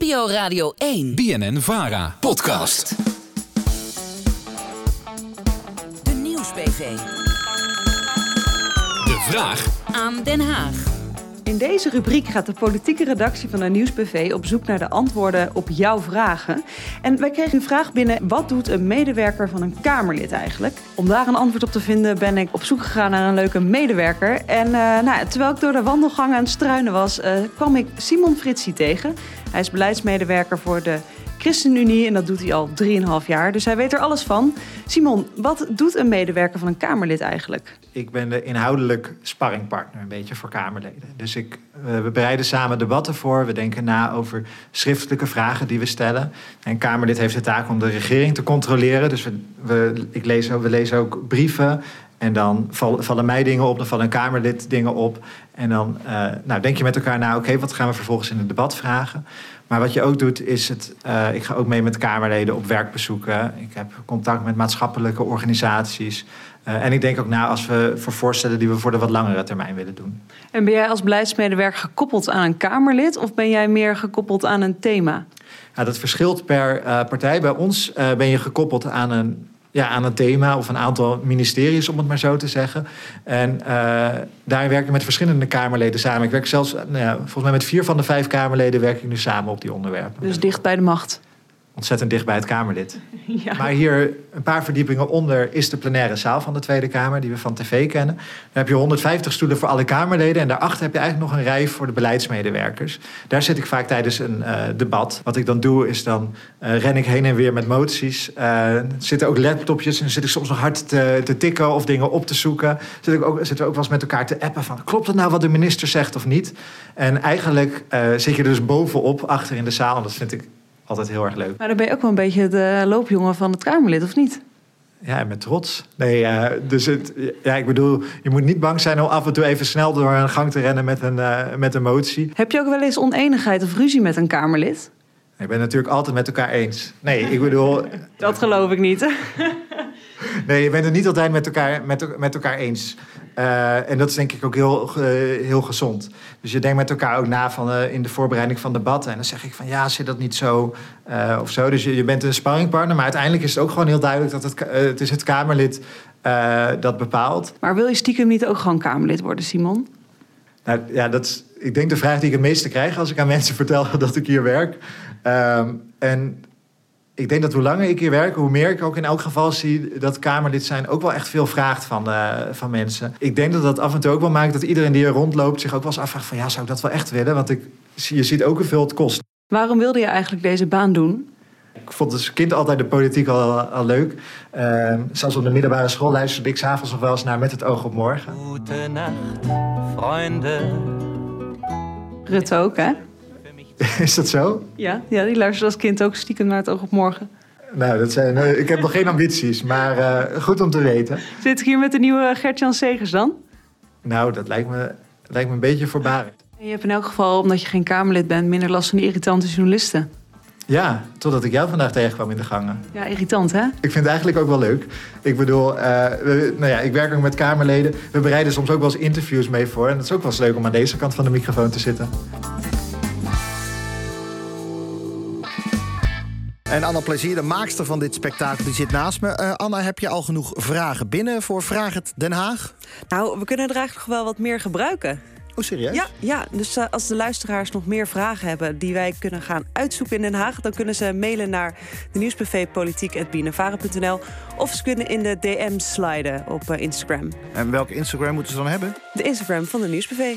NPO Radio 1. BNN Vara. Podcast. De Nieuwsbv. De vraag Aan Den Haag. In deze rubriek gaat de politieke redactie van de Nieuwsbv op zoek naar de antwoorden op jouw vragen. En wij kregen een vraag binnen: wat doet een medewerker van een Kamerlid eigenlijk? Om daar een antwoord op te vinden ben ik op zoek gegaan naar een leuke medewerker. En eh, nou, terwijl ik door de wandelgangen aan het struinen was, eh, kwam ik Simon Fritsie tegen. Hij is beleidsmedewerker voor de ChristenUnie en dat doet hij al 3,5 jaar. Dus hij weet er alles van. Simon, wat doet een medewerker van een Kamerlid eigenlijk? Ik ben de inhoudelijk sparringpartner een beetje voor Kamerleden. Dus ik, eh, we bereiden samen debatten voor. We denken na over schriftelijke vragen die we stellen. En Kamerlid heeft de taak om de regering te controleren. Dus we, we, ik lees, we lezen ook brieven. En dan vallen, mij dingen op, dan vallen een Kamerlid dingen op. En dan uh, nou, denk je met elkaar na, oké, wat gaan we vervolgens in het debat vragen? Maar wat je ook doet, is het. Uh, ik ga ook mee met Kamerleden op werkbezoeken. Ik heb contact met maatschappelijke organisaties. Uh, en ik denk ook na als we voor voorstellen die we voor de wat langere termijn willen doen. En ben jij als beleidsmedewerker gekoppeld aan een Kamerlid of ben jij meer gekoppeld aan een thema? Ja, dat verschilt per partij. Bij ons ben je gekoppeld aan een ja, aan een thema of een aantal ministeries, om het maar zo te zeggen. En uh, daarin werk ik met verschillende Kamerleden samen. Ik werk zelfs, nou ja, volgens mij met vier van de vijf Kamerleden werk ik nu samen op die onderwerpen. Dus dicht bij de macht ontzettend dicht bij het Kamerlid. Ja. Maar hier een paar verdiepingen onder is de plenaire zaal van de Tweede Kamer, die we van tv kennen. Daar heb je 150 stoelen voor alle Kamerleden en daarachter heb je eigenlijk nog een rij voor de beleidsmedewerkers. Daar zit ik vaak tijdens een uh, debat. Wat ik dan doe is dan uh, ren ik heen en weer met moties. Uh, zitten ook laptopjes en zit ik soms nog hard te, te tikken of dingen op te zoeken. Zit ik ook, zitten we ook wel eens met elkaar te appen van klopt het nou wat de minister zegt of niet? En eigenlijk zit je er dus bovenop, achter in de zaal. En dat vind ik altijd heel erg leuk. Maar dan ben je ook wel een beetje de loopjongen van het Kamerlid, of niet? Ja, met trots. Nee, uh, dus het, ja, ik bedoel, je moet niet bang zijn om af en toe even snel door een gang te rennen met een, uh, met een motie. Heb je ook wel eens oneenigheid of ruzie met een Kamerlid? Ik ben het natuurlijk altijd met elkaar eens. Nee, ik bedoel. Dat geloof ik niet. nee, je bent het niet altijd met elkaar, met, met elkaar eens. Uh, en dat is denk ik ook heel, uh, heel gezond. Dus je denkt met elkaar ook na van, uh, in de voorbereiding van debatten. En dan zeg ik van ja, zit dat niet zo of zo. Dus je, je bent een sparringpartner. Maar uiteindelijk is het ook gewoon heel duidelijk dat het, het is het Kamerlid dat bepaalt. Maar wil je stiekem niet ook gewoon Kamerlid worden, Simon? Nou ja, dat is, ik denk de vraag die ik het meeste krijg als ik aan mensen vertel dat ik hier werk. Um, en ik denk dat hoe langer ik hier werk, hoe meer ik ook in elk geval zie dat Kamerlid zijn ook wel echt veel vraagt van, uh, van mensen. Ik denk dat dat af en toe ook wel maakt dat iedereen die er rondloopt zich ook wel eens afvraagt van ja, zou ik dat wel echt willen? Want ik, je ziet ook hoeveel het kost. Waarom wilde je eigenlijk deze baan doen? Ik vond als kind altijd de politiek al, al leuk. Uh, zelfs op de middelbare school luisterde ik s'avonds nog wel eens naar Met het oog op morgen. Goedenacht, vrienden. Rutte ook, hè? Is dat zo? Ja, ja, die luisterde als kind ook stiekem naar het oog op morgen. Nou, dat zijn, uh, ik heb nog geen ambities, maar uh, goed om te weten. Zit ik hier met de nieuwe Gert-Jan Segers dan? Nou, dat lijkt me, lijkt me een beetje voorbarig. En je hebt in elk geval, omdat je geen Kamerlid bent, minder last van die irritante journalisten. Ja, totdat ik jou vandaag tegenkwam in de gangen. Ja, irritant hè? Ik vind het eigenlijk ook wel leuk. Ik bedoel, uh, we, nou ja, ik werk ook met Kamerleden. We bereiden soms ook wel eens interviews mee voor. En dat is ook wel eens leuk om aan deze kant van de microfoon te zitten. En Anna Plezier, de maakster van dit spektakel, die zit naast me. Uh, Anna, heb je al genoeg vragen binnen voor Vraag het Den Haag? Nou, we kunnen er eigenlijk nog wel wat meer gebruiken. Oh, serieus? Ja, ja dus uh, als de luisteraars nog meer vragen hebben die wij kunnen gaan uitzoeken in Den Haag, dan kunnen ze mailen naar de of ze kunnen in de DM sliden op uh, Instagram. En welke Instagram moeten ze dan hebben? De Instagram van de nieuwsbv.